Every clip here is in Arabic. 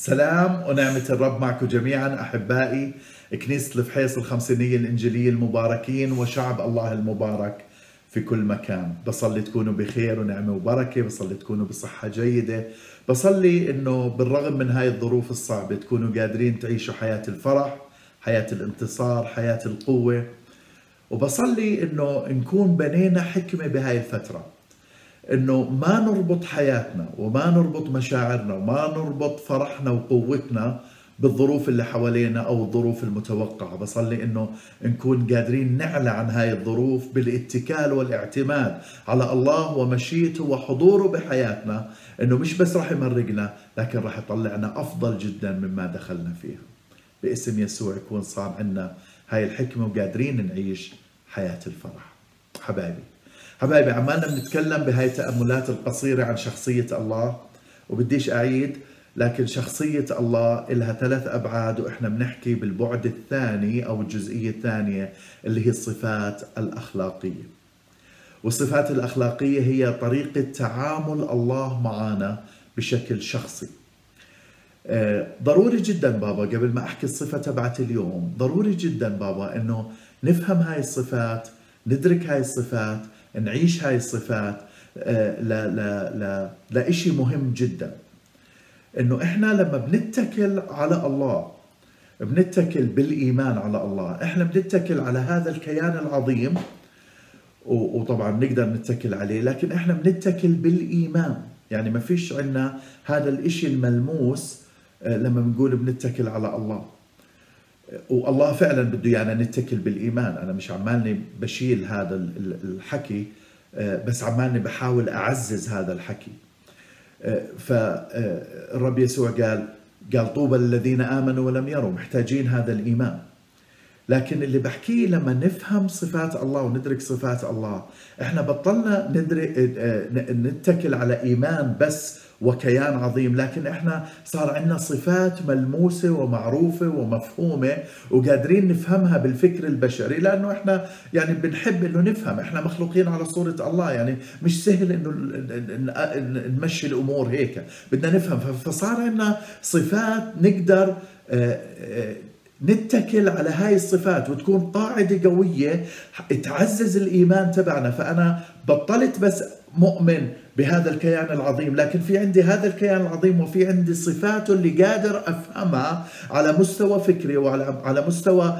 سلام ونعمة الرب معكم جميعا أحبائي كنيسة الفحيص الخمسينية الإنجيلية المباركين وشعب الله المبارك في كل مكان. بصلي تكونوا بخير ونعمة وبركة بصلي تكونوا بصحة جيدة. بصلي أنه بالرغم من هاي الظروف الصعبة تكونوا قادرين تعيشوا حياة الفرح حياة الانتصار حياة القوة. وبصلي أنه نكون بنينا حكمة بهاي الفترة. إنه ما نربط حياتنا وما نربط مشاعرنا وما نربط فرحنا وقوتنا بالظروف اللي حوالينا أو الظروف المتوقعة. بصلي إنه نكون قادرين نعلى عن هاي الظروف بالاتكال والاعتماد على الله ومشيئته وحضوره بحياتنا. إنه مش بس راح يمرقنا لكن راح يطلعنا أفضل جدا مما دخلنا فيها. باسم يسوع يكون صار عندنا هاي الحكمة وقادرين نعيش حياة الفرح. حبايبي. حبايبي عمالنا بنتكلم بهاي التأملات القصيرة عن شخصية الله وبديش أعيد لكن شخصية الله إلها ثلاث أبعاد وإحنا بنحكي بالبعد الثاني أو الجزئية الثانية اللي هي الصفات الأخلاقية. والصفات الأخلاقية هي طريقة تعامل الله معنا بشكل شخصي. ضروري جدا بابا قبل ما أحكي الصفة تبعت اليوم ضروري جدا بابا أنه نفهم هاي الصفات ندرك هاي الصفات نعيش هاي الصفات لا لا لا لإشي مهم جدا. إنه إحنا لما بنتكل على الله بنتكل بالإيمان على الله إحنا بنتكل على هذا الكيان العظيم وطبعا بنقدر نتكل عليه لكن إحنا بنتكل بالإيمان. يعني ما فيش عندنا هذا الإشي الملموس لما بنقول بنتكل على الله. والله فعلا بده يعني نتكل بالإيمان. أنا مش عمالني بشيل هذا الحكي بس عمالني بحاول أعزز هذا الحكي. فالرب يسوع قال قال طوبى للذين آمنوا ولم يروا محتاجين هذا الإيمان. لكن اللي بحكيه لما نفهم صفات الله وندرك صفات الله إحنا بطلنا ندرك نتكل على إيمان بس وكيان عظيم. لكن إحنا صار عندنا صفات ملموسة ومعروفة ومفهومة وقادرين نفهمها بالفكر البشري لأنه إحنا يعني بنحب إنه نفهم. إحنا مخلوقين على صورة الله يعني مش سهل إنه نمشي الأمور هيك. بدنا نفهم. فصار عندنا صفات نقدر نتكل على هاي الصفات وتكون قاعدة قوية تعزز الإيمان تبعنا. فأنا بطلت بس مؤمن بهذا الكيان العظيم. لكن في عندي هذا الكيان العظيم وفي عندي صفاته اللي قادر أفهمها على مستوى فكري وعلى على مستوى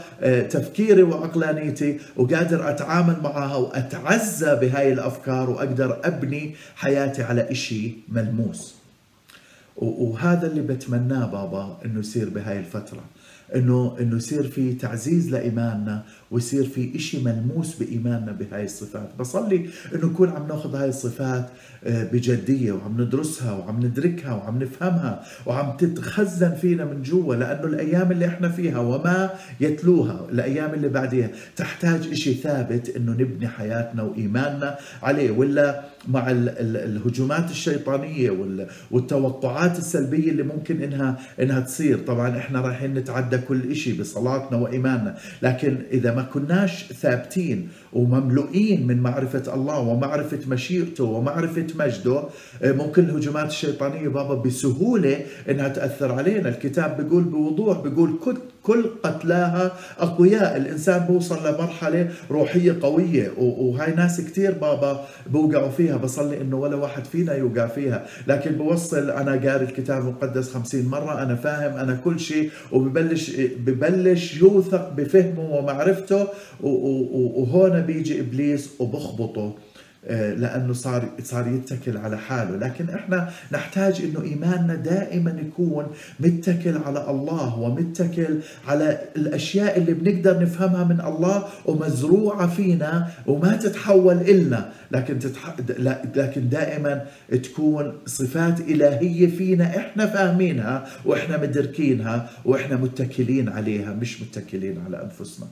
تفكيري وعقلانيتي وقادر أتعامل معها وأتعزى بهاي الأفكار وأقدر أبني حياتي على إشي ملموس. وهذا اللي بتمناه بابا إنه يصير بهاي الفترة. إنه إنه يصير في تعزيز لايماننا ويصير في إشي ملموس بايماننا بهاي الصفات. بصلي إنه نكون عم ناخذ هاي الصفات بجدية وعم ندرسها وعم ندركها وعم نفهمها وعم تتخزن فينا من جوا لأنه الأيام اللي إحنا فيها وما يتلوها الأيام اللي بعديها تحتاج إشي ثابت إنه نبني حياتنا وإيماننا عليه. ولا مع الهجومات الشيطانية والتوقعات السلبية اللي ممكن إنها إنها تصير. طبعا إحنا رايحين نتعدى كل شيء بصلاتنا وإيماننا. لكن إذا ما كناش ثابتين ومملوئين من معرفة الله ومعرفة مشيئته ومعرفة مجده ممكن الهجومات الشيطانية بابا بسهولة إنها تأثر علينا. الكتاب بيقول بوضوح بيقول كل كل قتلاها أقوياء. الإنسان بوصل لمرحلة روحية قوية وهاي ناس كثير بابا بوقعوا فيها. بصلي إنه ولا واحد فينا يوقع فيها. لكن بوصل أنا قاري الكتاب المقدس خمسين مرة أنا فاهم أنا كل شيء وببلش ببلش يوثق بفهمه ومعرفته وهون بيجي إبليس وبخبطه. لأنه صار صار يتكل على حاله. لكن إحنا نحتاج إنه إيماننا دائما يكون متكل على الله ومتكل على الأشياء اللي بنقدر نفهمها من الله ومزروعة فينا وما تتحول إلنا. لكن تتح... لكن دائما تكون صفات إلهية فينا إحنا فاهمينها وإحنا مدركينها وإحنا متكلين عليها مش متكلين على أنفسنا.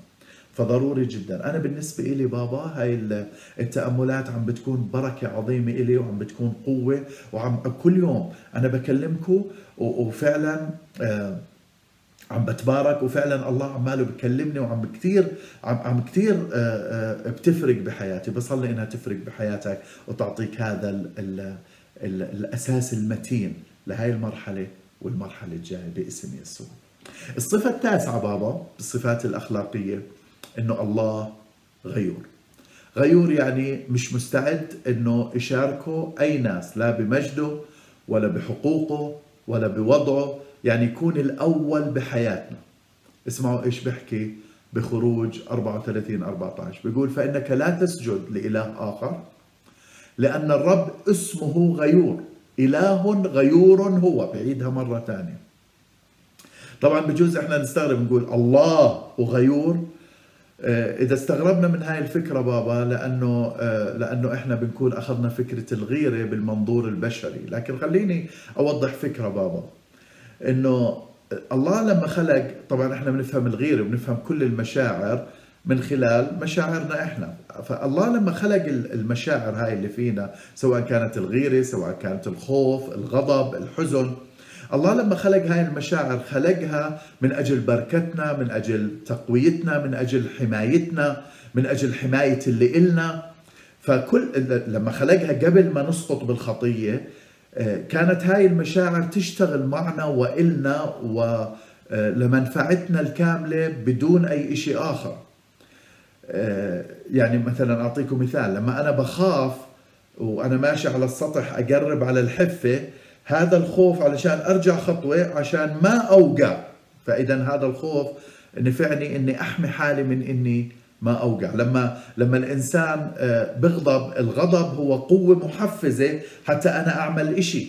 فضروري جدا. أنا بالنسبة لي بابا هاي التأملات عم بتكون بركة عظيمة إلي وعم بتكون قوة وعم كل يوم أنا بكلمكم وفعلا آه عم بتبارك وفعلا الله عماله بكلمني وعم كثير عم عم كثير بتفرق بحياتي. بصلي إنها تفرق بحياتك وتعطيك هذا ال ال ال الأساس المتين لهي المرحلة والمرحلة الجاية باسم يسوع. الصفة التاسعة بابا بالصفات الأخلاقية. إنه الله غيور. غيور يعني مش مستعد إنه يشاركه أي ناس لا بمجده ولا بحقوقه ولا بوضعه. يعني يكون الأول بحياتنا اسمعوا إيش بحكي بخروج 34 14 بيقول فإنك لا تسجد لإله آخر لأن الرب اسمه غيور. إله غيور هو. بعيدها مرة ثانية. طبعا بجوز إحنا نستغرب نقول الله وغيور إذا استغربنا من هاي الفكرة بابا لأنه آه، لأنه إحنا بنكون أخذنا فكرة الغيرة بالمنظور البشري. لكن خليني أوضح فكرة بابا إنه الله لما خلق طبعا إحنا بنفهم الغيرة وبنفهم كل المشاعر من خلال مشاعرنا إحنا. فالله لما خلق المشاعر هاي اللي فينا سواء كانت الغيرة سواء كانت الخوف الغضب الحزن الله لما خلق هاي المشاعر خلقها من أجل بركتنا من أجل تقويتنا من أجل حمايتنا من أجل حماية اللي إلنا. فكل لما خلقها قبل ما نسقط بالخطية آه، كانت هاي المشاعر تشتغل معنا وإلنا ولمنفعتنا الكاملة بدون أي شيء آخر. آه، يعني مثلا أعطيكم مثال لما أنا بخاف وأنا ماشي على السطح أقرب على الحفة هذا الخوف علشان أرجع خطوة عشان ما أوقع. فإذا هذا الخوف نفعني إني أحمي حالي من إني ما أوقع. لما لما الإنسان آه، بغضب الغضب هو قوة محفزة حتى أنا أعمل إشي.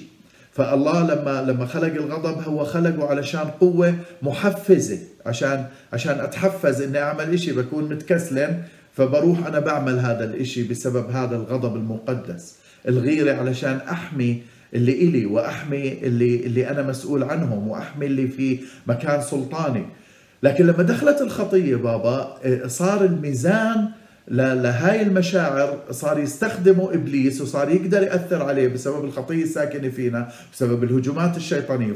فالله لما لما خلق الغضب هو خلقه علشان قوة محفزة. عشان عشان أتحفز إني أعمل إشي بكون متكسلن فبروح أنا بعمل هذا الإشي بسبب هذا الغضب المقدس. الغيرة علشان أحمي اللي إلي وأحمي اللي, اللي أنا مسؤول عنهم وأحمي اللي في مكان سلطاني. لكن لما دخلت الخطية بابا آه، صار الميزان لهاي المشاعر صار يستخدمه إبليس وصار يقدر يأثر عليه بسبب الخطية الساكنة فينا بسبب الهجومات الشيطانية.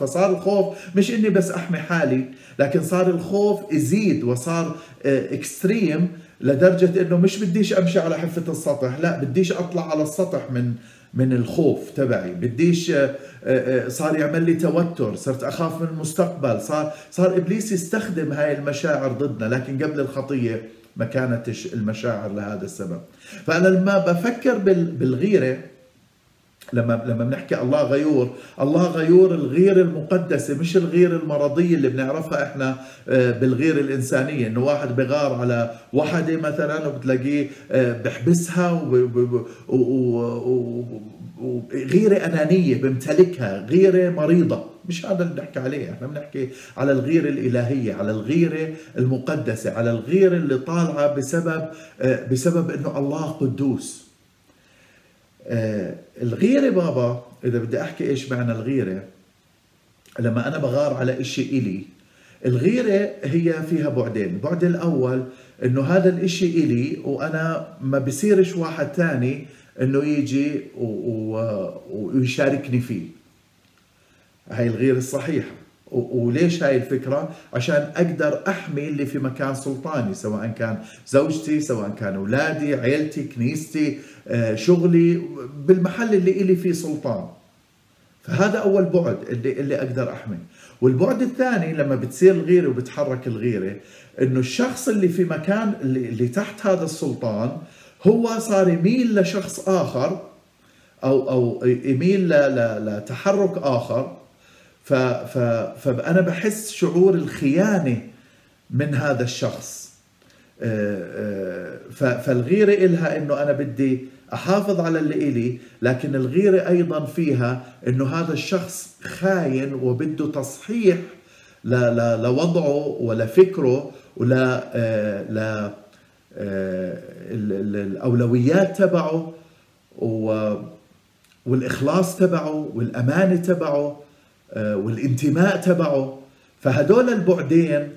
فصار الخوف مش إني بس أحمي حالي لكن صار الخوف يزيد وصار اكستريم آه، لدرجة إنه مش بديش أمشي على حفة السطح لا بديش أطلع على السطح من من الخوف تبعي. بديش آه، آه، صار يعمل لي توتر صرت أخاف من المستقبل. صار صار إبليس يستخدم هاي المشاعر ضدنا لكن قبل الخطية ما كانت المشاعر لهذا السبب. فأنا لما بفكر بالغيرة لما لما بنحكي الله غيور الله غيور الغيره المقدسة مش الغيره المرضية اللي بنعرفها إحنا آه، بالغيره الإنسانية. إنه واحد بغار على وحدة مثلا وبتلاقيه آه، بحبسها وغيره أنانية بمتلكها غيره مريضة. مش هذا اللي بنحكي عليه. إحنا بنحكي على الغيره الإلهية على الغيره المقدسة على الغيره اللي طالعة بسبب آه، بسبب إنه الله قدوس. الغيرة بابا إذا بدي أحكي إيش معنى الغيرة لما أنا بغار على إشي إلي الغيرة هي فيها بعدين. البعد الأول إنه هذا الإشي إلي وأنا ما بصيرش واحد تاني إنه يجي ويشاركني فيه. هاي الغيرة الصحيحة. وليش هاي الفكرة؟ عشان أقدر أحمي اللي في مكان سلطاني سواء كان زوجتي سواء كان أولادي عيلتي كنيستي آه، شغلي بالمحل اللي إلي فيه سلطان فهذا أول بعد اللي, اللي أقدر أحمي والبعد الثاني لما بتصير الغيرة وبتحرك الغيرة إنه الشخص اللي في مكان اللي, اللي تحت هذا السلطان هو صار يميل لشخص آخر أو أو يميل لتحرك آخر فأنا بحس شعور الخيانة من هذا الشخص. آه، آه، فالغيرة إلها إنه أنا بدي أحافظ على اللي إلي لكن الغيرة أيضا فيها إنه هذا الشخص خاين وبده تصحيح لوضعه ولفكره ولا ل الأولويات تبعه والإخلاص تبعه والأمانة تبعه. آه، والانتماء تبعه. فهدول البعدين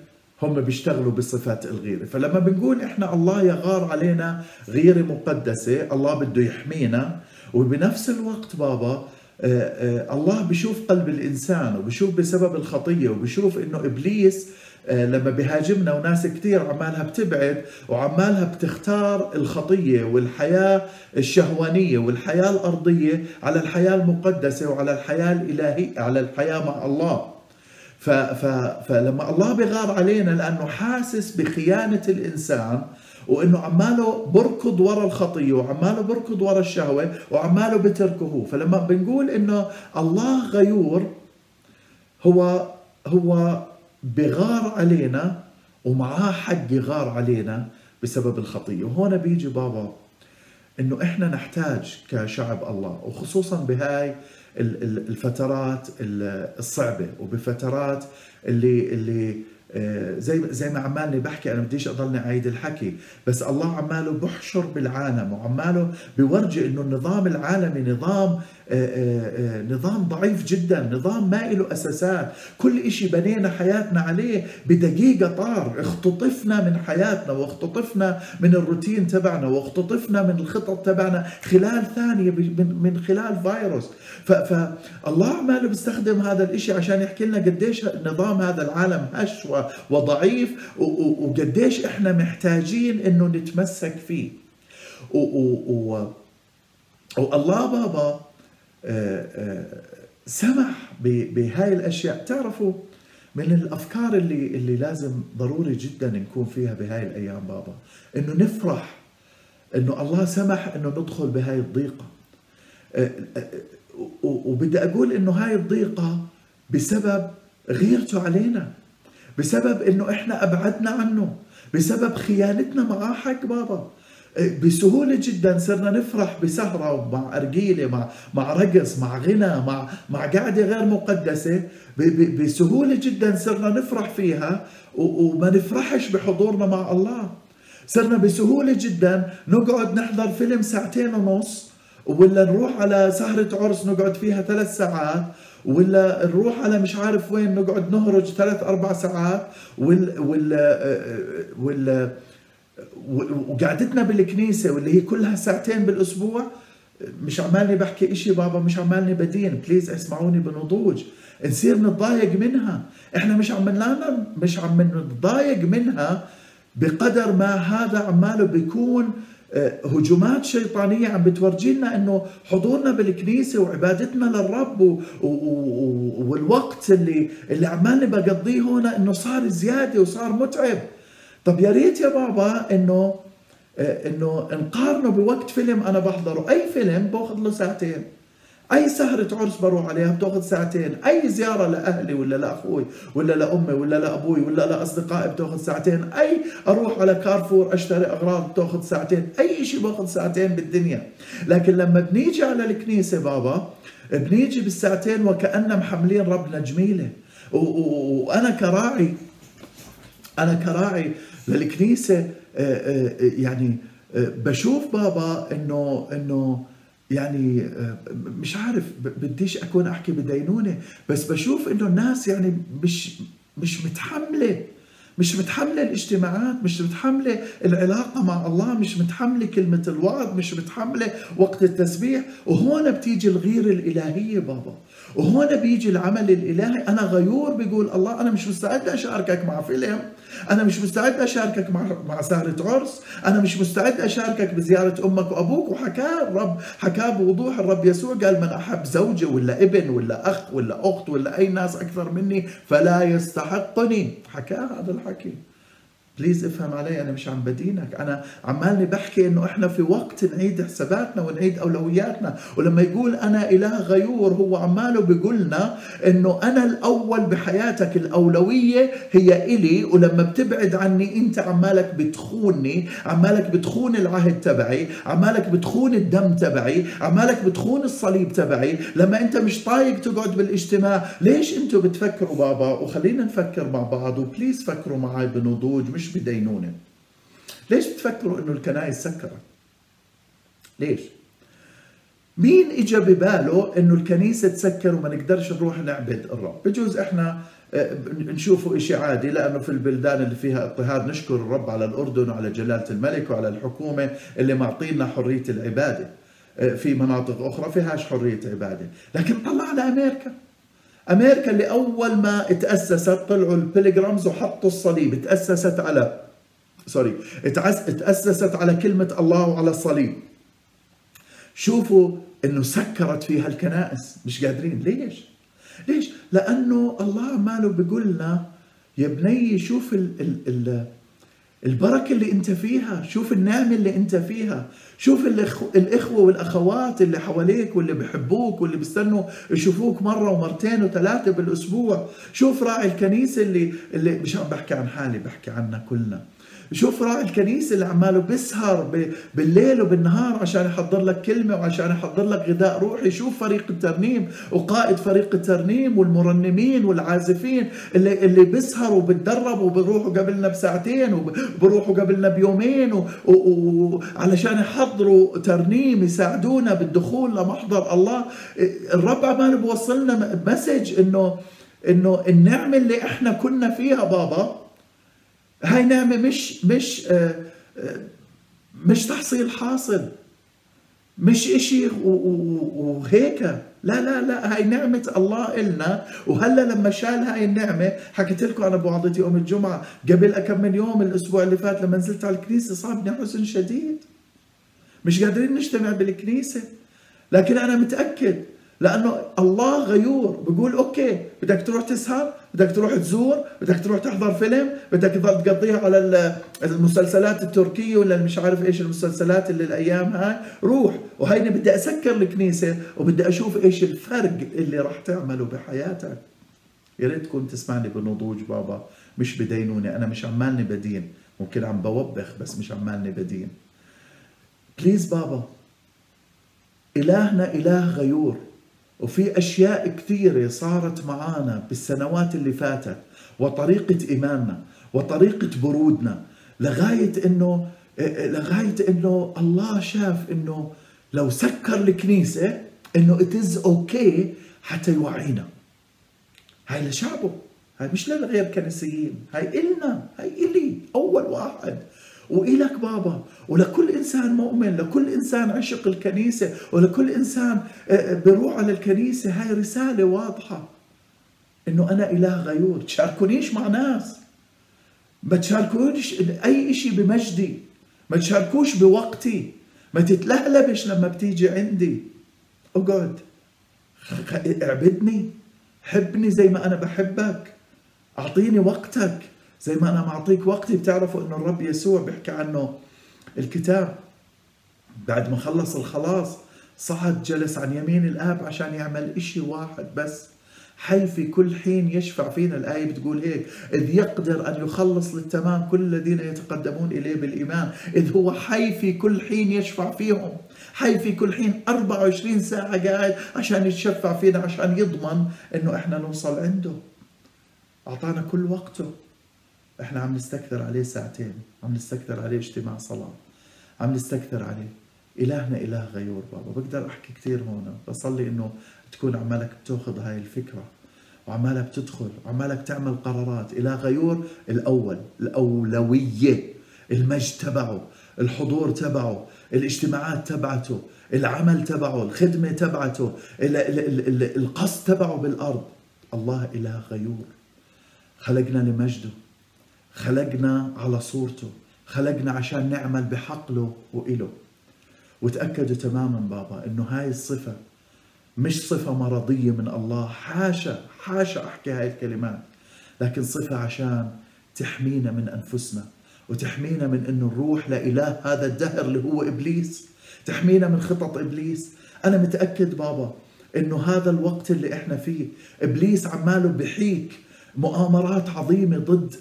هم بيشتغلوا بصفات الغيرة فلما بنقول إحنا الله يغار علينا غيرة مقدسة الله بده يحمينا. وبنفس الوقت بابا آه، آه، الله بشوف قلب الإنسان وبشوف بسبب الخطية وبشوف إنه إبليس آه، لما بيهاجمنا وناس كثير عمالها بتبعد وعمالها بتختار الخطية والحياة الشهوانية والحياة الأرضية على الحياة المقدسة وعلى الحياة الإلهية على الحياة مع الله. ف ف فلما الله بغار علينا لأنه حاسس بخيانة الإنسان وإنه عماله بركض ورا الخطية وعماله بركض ورا الشهوة وعماله بتركه. فلما بنقول إنه الله غيور هو هو بغار علينا ومعاه حق يغار علينا بسبب الخطية. وهون بيجي بابا إنه إحنا نحتاج كشعب الله وخصوصا بهاي الفترات الصعبة وبفترات اللي اللي آه، زي زي ما عمالني بحكي أنا بديش أضلني أعيد الحكي بس الله عماله بحشر بالعالم وعماله بورجي إنه النظام العالمي نظام نظام ضعيف جدا نظام ما له أساسات. كل إشي بنينا حياتنا عليه بدقيقة طار. اختطفنا من حياتنا واختطفنا من الروتين تبعنا واختطفنا من الخطط تبعنا خلال ثانية من خلال فيروس. فالله عماله بيستخدم هذا الإشي عشان يحكي لنا قديش نظام هذا العالم هش وضعيف وقديش إحنا محتاجين إنه نتمسك فيه. والله بابا آه، آه، سمح بهاي الأشياء. تعرفوا من الأفكار اللي اللي لازم ضروري جدا نكون فيها بهاي الأيام بابا إنه نفرح إنه الله سمح إنه ندخل بهاي الضيقة. آه، وبدي أقول إنه هاي الضيقة بسبب غيرته علينا بسبب إنه إحنا أبعدنا عنه بسبب خيانتنا معاه حق بابا. بسهولة جدا صرنا نفرح بسهرة مع أرجيلة مع مع رقص مع غنى مع مع قعده غير مقدسة. بسهولة جدا صرنا نفرح فيها وما نفرحش بحضورنا مع الله. صرنا بسهولة جدا نقعد نحضر فيلم ساعتين ونص ولا نروح على سهرة عرس نقعد فيها ثلاث ساعات ولا نروح على مش عارف وين نقعد نهرج ثلاث أربع ساعات ولا ولا ولا وقعدتنا بالكنيسة واللي هي كلها ساعتين بالأسبوع مش عمالني بحكي إشي بابا مش عمالني بدين. بليز اسمعوني بنضوج. نصير نتضايق منها. إحنا مش عم مش عم نتضايق منها بقدر ما هذا عماله بيكون آه، هجومات شيطانية عم بتورجي لنا إنه حضورنا بالكنيسة وعبادتنا للرب. والوقت اللي اللي عمالي بقضيه هنا إنه صار زيادة وصار متعب. طب يا ريت يا بابا إنه إنه نقارنه بوقت فيلم أنا بحضره. أي فيلم بأخذ له ساعتين. أي سهرة عرس بروح عليها بتأخذ ساعتين. أي زيارة لأهلي ولا لأخوي ولا لأمي ولا لأبوي ولا لأصدقائي بتأخذ ساعتين. أي أروح على كارفور أشتري أغراض بتأخذ ساعتين. أي شيء بأخذ ساعتين بالدنيا. لكن لما بنيجي على الكنيسة بابا بنيجي بالساعتين وكأننا محملين ربنا جميلة وأنا كراعي أنا كراعي للكنيسة آه، آه، يعني آه، بشوف بابا إنه إنه يعني مش عارف بديش أكون أحكي بدينونة بس بشوف إنه الناس يعني مش مش متحملة مش متحملة الاجتماعات مش متحملة العلاقة مع الله مش متحملة كلمة الوعظ مش متحملة وقت التسبيح. وهون بتيجي الغيرة الإلهية بابا. وهون بيجي العمل الإلهي. أنا غيور بيقول الله أنا مش مستعد أشاركك مع فيلم. أنا مش مستعد أشاركك مع مع سهرة عرس أنا مش مستعد أشاركك بزيارة أمك وأبوك. وحكاه الرب حكاه بوضوح الرب يسوع قال من أحب زوجه ولا ابن ولا اخ ولا أخت ولا أي ناس أكثر مني فلا يستحقني. حكاه هذا الحكي. please افهم علي أنا مش عم بدينك. أنا عمالني بحكي إنه إحنا في وقت نعيد حساباتنا ونعيد أولوياتنا. ولما يقول أنا إله غيور هو عماله بيقول لنا إنه أنا الأول بحياتك الأولوية هي إلي. ولما بتبعد عني أنت عمالك بتخونني عمالك بتخون العهد تبعي عمالك بتخون الدم تبعي عمالك بتخون الصليب تبعي. لما أنت مش طايق تقعد بالاجتماع ليش أنتوا بتفكروا بابا وخلينا نفكر مع بعض و please فكروا معي بنضوج. مش بدينونة. ليش بتفكروا إنه الكنائس سكرت ليش؟ مين اجى بباله إنه الكنيسة تسكر وما نقدرش نروح نعبد الرب؟ بجوز إحنا آه، نشوفه إشي عادي لأنه في البلدان اللي فيها اضطهاد نشكر الرب على الأردن وعلى جلالة الملك وعلى الحكومة اللي معطينا حرية العبادة. آه، في مناطق أخرى فيهاش حرية عبادة. لكن طلع على أمريكا. أمريكا اللي أول ما تاسست طلعوا ال pilgrims وحطوا الصليب تاسست على سوري تاسست على كلمة الله وعلى الصليب. شوفوا إنه سكرت فيها الكنائس مش قادرين. ليش؟ ليش؟ لأنه الله عماله بيقول لنا يا بني شوف ال ال ال البركة اللي أنت فيها شوف النعمة اللي أنت فيها. شوف الإخوة والأخوات اللي حواليك واللي بحبوك واللي بيستنوا يشوفوك مرة ومرتين وثلاثة بالأسبوع. شوف راعي الكنيسة اللي, اللي مش عم بحكي عن حالي بحكي عنا كلنا. شوف راعي الكنيسه اللي عماله بيسهر بالليل وبالنهار عشان يحضر لك كلمة وعشان يحضر لك غذاء روحي. شوف فريق الترنيم وقائد فريق الترنيم والمرنمين والعازفين اللي اللي بيسهروا وبتدربوا وبروحوا قبلنا بساعتين وبروحوا قبلنا بيومين وعلشان يحضروا ترنيم يساعدونا بالدخول لمحضر الله. الرب عماله بوصلنا مسج انه إنه النعمة اللي إحنا كنا فيها بابا هاي نعمة مش مش آه، آه، مش تحصيل حاصل. مش إشي وهيك. لا لا لا هاي نعمة الله إلنا. وهلا لما شال هاي النعمة حكيت لكم أنا بوعظتي يوم الجمعة قبل كم من يوم الأسبوع اللي فات لما نزلت على الكنيسة صابني حزن شديد. مش قادرين نجتمع بالكنيسة. لكن أنا متأكد لأنه الله غيور. بيقول okay بدك تروح تسهر بدك تروح تزور بدك تروح تحضر فيلم بدك تقضيها على المسلسلات التركية ولا مش عارف إيش المسلسلات اللي الأيام هاي. روح. وهيني بدي أسكر الكنيسة وبدي أشوف إيش الفرق اللي راح تعمله بحياتك. يا ريت تكون تسمعني بنضوج بابا. مش بدينوني أنا مش عمالني بدين. ممكن عم بوبخ بس مش عمالني بدين. please بابا. إلهنا إله غيور. وفي أشياء كثيرة صارت معانا بالسنوات اللي فاتت وطريقة إيماننا وطريقة برودنا لغاية إنه لغاية إنه الله شاف إنه لو سكر الكنيسة إنه it is okay حتى يوعينا. هاي لشعبه هاي مش للغير كنسيين هاي إلنا هاي إلي أول واحد. وإلك بابا ولكل إنسان مؤمن لكل إنسان عشق الكنيسة ولكل إنسان آه، آه، بروح على الكنيسة. هاي رسالة واضحة إنه أنا إله غيور. تشاركونيش مع ناس. ما تشاركونيش أي إشي بمجدي. ما تشاركوش بوقتي. ما تتلهلبش لما بتيجي عندي. اقعد اعبدني حبني زي ما أنا بحبك. أعطيني وقتك. زي ما أنا معطيك وقتي بتعرفوا أنه الرب يسوع بيحكي عنه. الكتاب بعد ما خلص الخلاص صعد جلس عن يمين الآب عشان يعمل إشي واحد بس. حي في كل حين يشفع فينا. الآية بتقول هيك إذ يقدر أن يخلص للتمام كل الذين يتقدمون إليه بالإيمان. إذ هو حي في كل حين يشفع فيهم. حي في كل حين 24 ساعة قاعد عشان يتشفع فينا عشان يضمن إنه إحنا نوصل عنده. أعطانا كل وقته. إحنا عم نستكثر عليه ساعتين عم نستكثر عليه اجتماع صلاة عم نستكثر عليه. إلهنا إله غيور بابا. بقدر أحكي كثير هون بصلي إنه تكون عمالك بتأخذ هاي الفكرة وعمالك بتدخل وعمالك تعمل قرارات. إله غيور الأول الأولوية المجد تبعه الحضور تبعه الاجتماعات تبعته العمل تبعه الخدمة تبعته القصد تبعه بالأرض. الله إله غيور. خلقنا لمجده. خلقنا على صورته خلقنا عشان نعمل بحقله وإله. وتأكدوا تماما بابا إنه هاي الصفة مش صفة مرضية من الله حاشا حاشا أحكي هاي الكلمات. لكن صفة عشان تحمينا من أنفسنا وتحمينا من إنه نروح لإله هذا الدهر اللي هو إبليس. تحمينا من خطط إبليس. أنا متأكد بابا إنه هذا الوقت اللي إحنا فيه إبليس عماله بحيك مؤامرات عظيمة ضد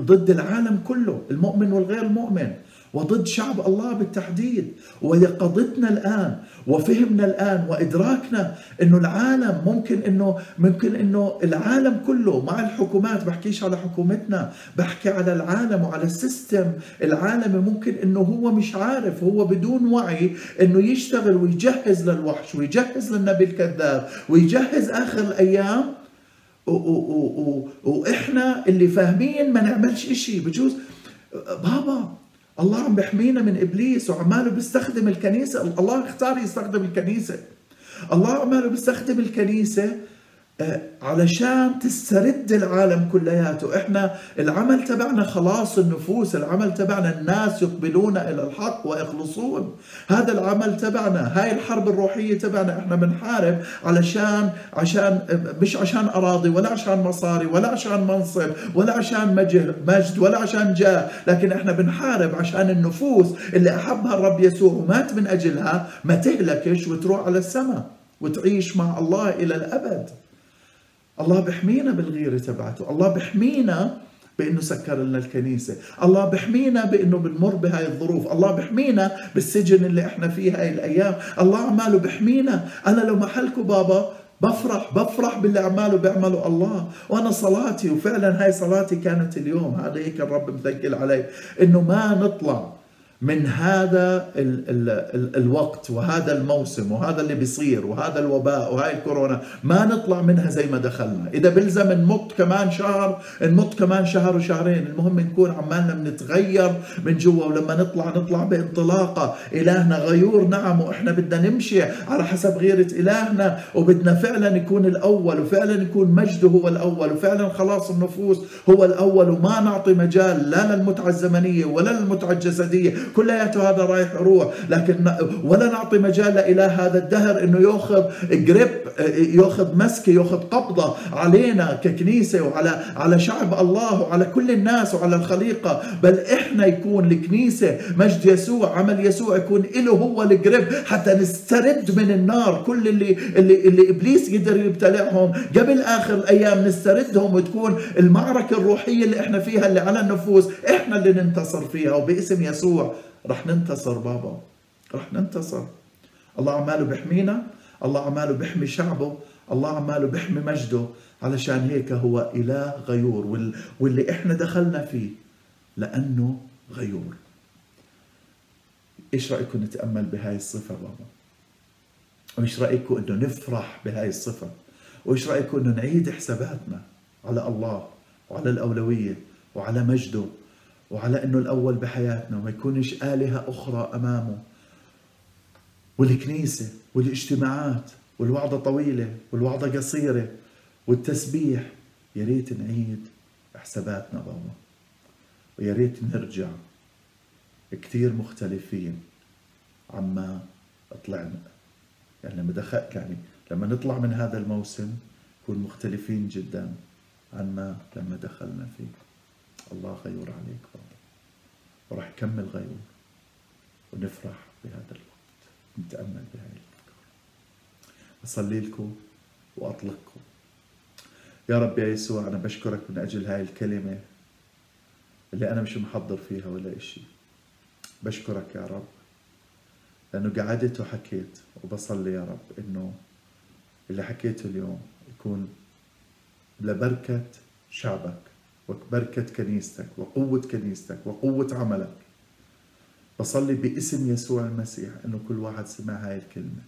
ضد العالم كله المؤمن والغير المؤمن وضد شعب الله بالتحديد. ويقظتنا الآن وفهمنا الآن وإدراكنا إنه العالم ممكن انه ممكن إنه العالم كله مع الحكومات بحكيش على حكومتنا بحكي على العالم وعلى السيستم. العالمي ممكن إنه هو مش عارف هو بدون وعي إنه يشتغل ويجهز للوحش ويجهز للنبي الكذاب ويجهز آخر الأيام وإحنا اللي فاهمين ما نعملش إشي. بجوز بابا الله عم بيحمينا من إبليس وعماله بيستخدم الكنيسة. الله اختار يستخدم الكنيسة. الله عماله بيستخدم الكنيسة علشان تسترد العالم كلياته. إحنا العمل تبعنا خلاص النفوس العمل تبعنا الناس يقبلون إلى الحق ويخلصون. هذا العمل تبعنا هاي الحرب الروحية تبعنا. إحنا بنحارب علشان عشان مش عشان أراضي ولا عشان مصاري ولا عشان منصب ولا عشان مجد ولا عشان جاه. لكن إحنا بنحارب عشان النفوس اللي أحبها الرب يسوع ومات من أجلها ما تهلكش وتروح على السماء وتعيش مع الله إلى الأبد. الله بحمينا بالغيرة تبعته. الله بحمينا بإنه سكر لنا الكنيسة، الله بحمينا بإنه بنمر بهاي الظروف، الله بحمينا بالسجن اللي إحنا فيه هاي الأيام، الله عماله بحمينا، أنا لو محلكم بابا بفرح بفرح باللي عماله بيعمله الله. وأنا صلاتي وفعلا هاي صلاتي كانت اليوم. هذا هيك الرب مثقل علي. إنه ما نطلع من هذا ال ال ال الوقت وهذا الموسم وهذا اللي بيصير وهذا الوباء وهاي الكورونا ما نطلع منها زي ما دخلنا. إذا بلزم نمط كمان شهر نمط كمان شهر وشهرين المهم نكون عمالنا بنتغير من جوا. ولما نطلع نطلع بانطلاقة. إلهنا غيور نعم وإحنا بدنا نمشي على حسب غيرة إلهنا. وبدنا فعلا يكون الأول وفعلا يكون مجده هو الأول وفعلا خلاص النفوس هو الأول. وما نعطي مجال لا للمتعة الزمنية ولا للمتعة الجسدية. كلياته هذا رايح يروح لكن ولا نعطي مجال لإله هذا الدهر إنه يأخذ جريب يأخذ مسكه يأخذ قبضة علينا ككنيسة وعلى على شعب الله وعلى كل الناس وعلى الخليقة. بل إحنا يكون الكنيسة مجد يسوع عمل يسوع يكون له هو الجريب حتى نسترد من النار كل اللي اللي اللي إبليس قدر يبتلعهم. قبل آخر الأيام نستردهم وتكون المعركة الروحية اللي إحنا فيها اللي على النفوس. إحنا اللي ننتصر فيها وباسم يسوع. رح ننتصر بابا رح ننتصر. الله عماله بحمينا الله عماله بحمي شعبه الله عماله بحمي مجده. علشان هيك هو إله غيور واللي إحنا دخلنا فيه لأنه غيور. إيش رأيكم نتأمل بهاي الصفة بابا؟ وإيش رأيكم أنه نفرح بهاي الصفة؟ وإيش رأيكم أنه نعيد حساباتنا على الله وعلى الأولوية وعلى مجده؟ وعلى إنه الأول بحياتنا وما يكونش آلهة أخرى أمامه. والكنيسة والاجتماعات والوعظة طويلة والوعظة قصيرة والتسبيح يا ريت نعيد حساباتنا بابا ويا ريت نرجع كثير مختلفين عما طلعنا. يعني لما دخل يعني لما نطلع من هذا الموسم نكون مختلفين جدا عما لما دخلنا فيه. الله غيور عليك بابا وراح يكمل غيور ونفرح بهذا الوقت. نتأمل بهاي الأفكار أصلي لكم وأطلقكم. يا رب يا يسوع أنا بشكرك من أجل هاي الكلمة اللي أنا مش محضر فيها ولا إشي. بشكرك يا رب. لأنه قعدت وحكيت وبصلي يا رب إنه اللي حكيته اليوم يكون لبركة شعبك. وبركة كنيستك وقوة كنيستك وقوة عملك. بصلي باسم يسوع المسيح إنه كل واحد سمع هاي الكلمة.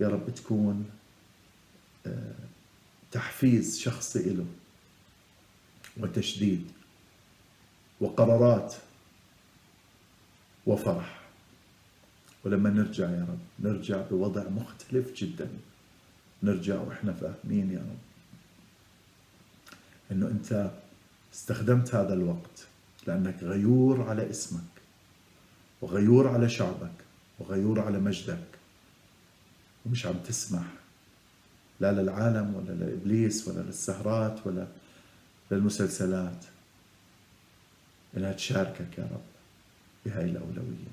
يا رب تكون آه، تحفيز شخصي له وتشديد وقرارات وفرح. ولما نرجع يا رب نرجع بوضع مختلف جدا. نرجع وإحنا فاهمين يا رب. إنه أنت استخدمت هذا الوقت لأنك غيور على اسمك وغيور على شعبك وغيور على مجدك ومش عم تسمح لا للعالم ولا لإبليس ولا للسهرات ولا للمسلسلات. إنها تشاركك يا رب بهاي الأولوية.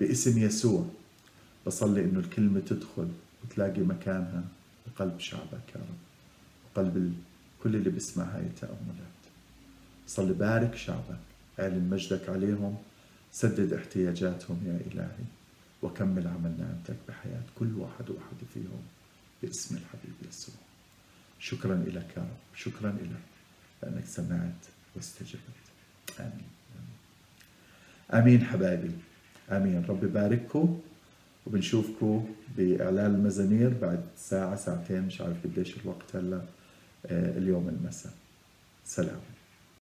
باسم يسوع بصلي إنه الكلمة تدخل وتلاقي مكانها بقلب شعبك يا رب قلب كل اللي بيسمع هاي التأملات. صلي بارك شعبك اعلن مجدك عليهم سدد احتياجاتهم يا إلهي وكمل عمل نعمتك بحياة كل واحد وواحد فيهم باسم الحبيب يسوع. شكرا لك يا رب شكرا لك لأنك سمعت واستجبت. آمين. آمين حبايبي. آمين. رب يبارككم وبنشوفكم بإعلان المزامير بعد ساعة ساعتين مش عارف قديش الوقت آه، اليوم المساء. سلام.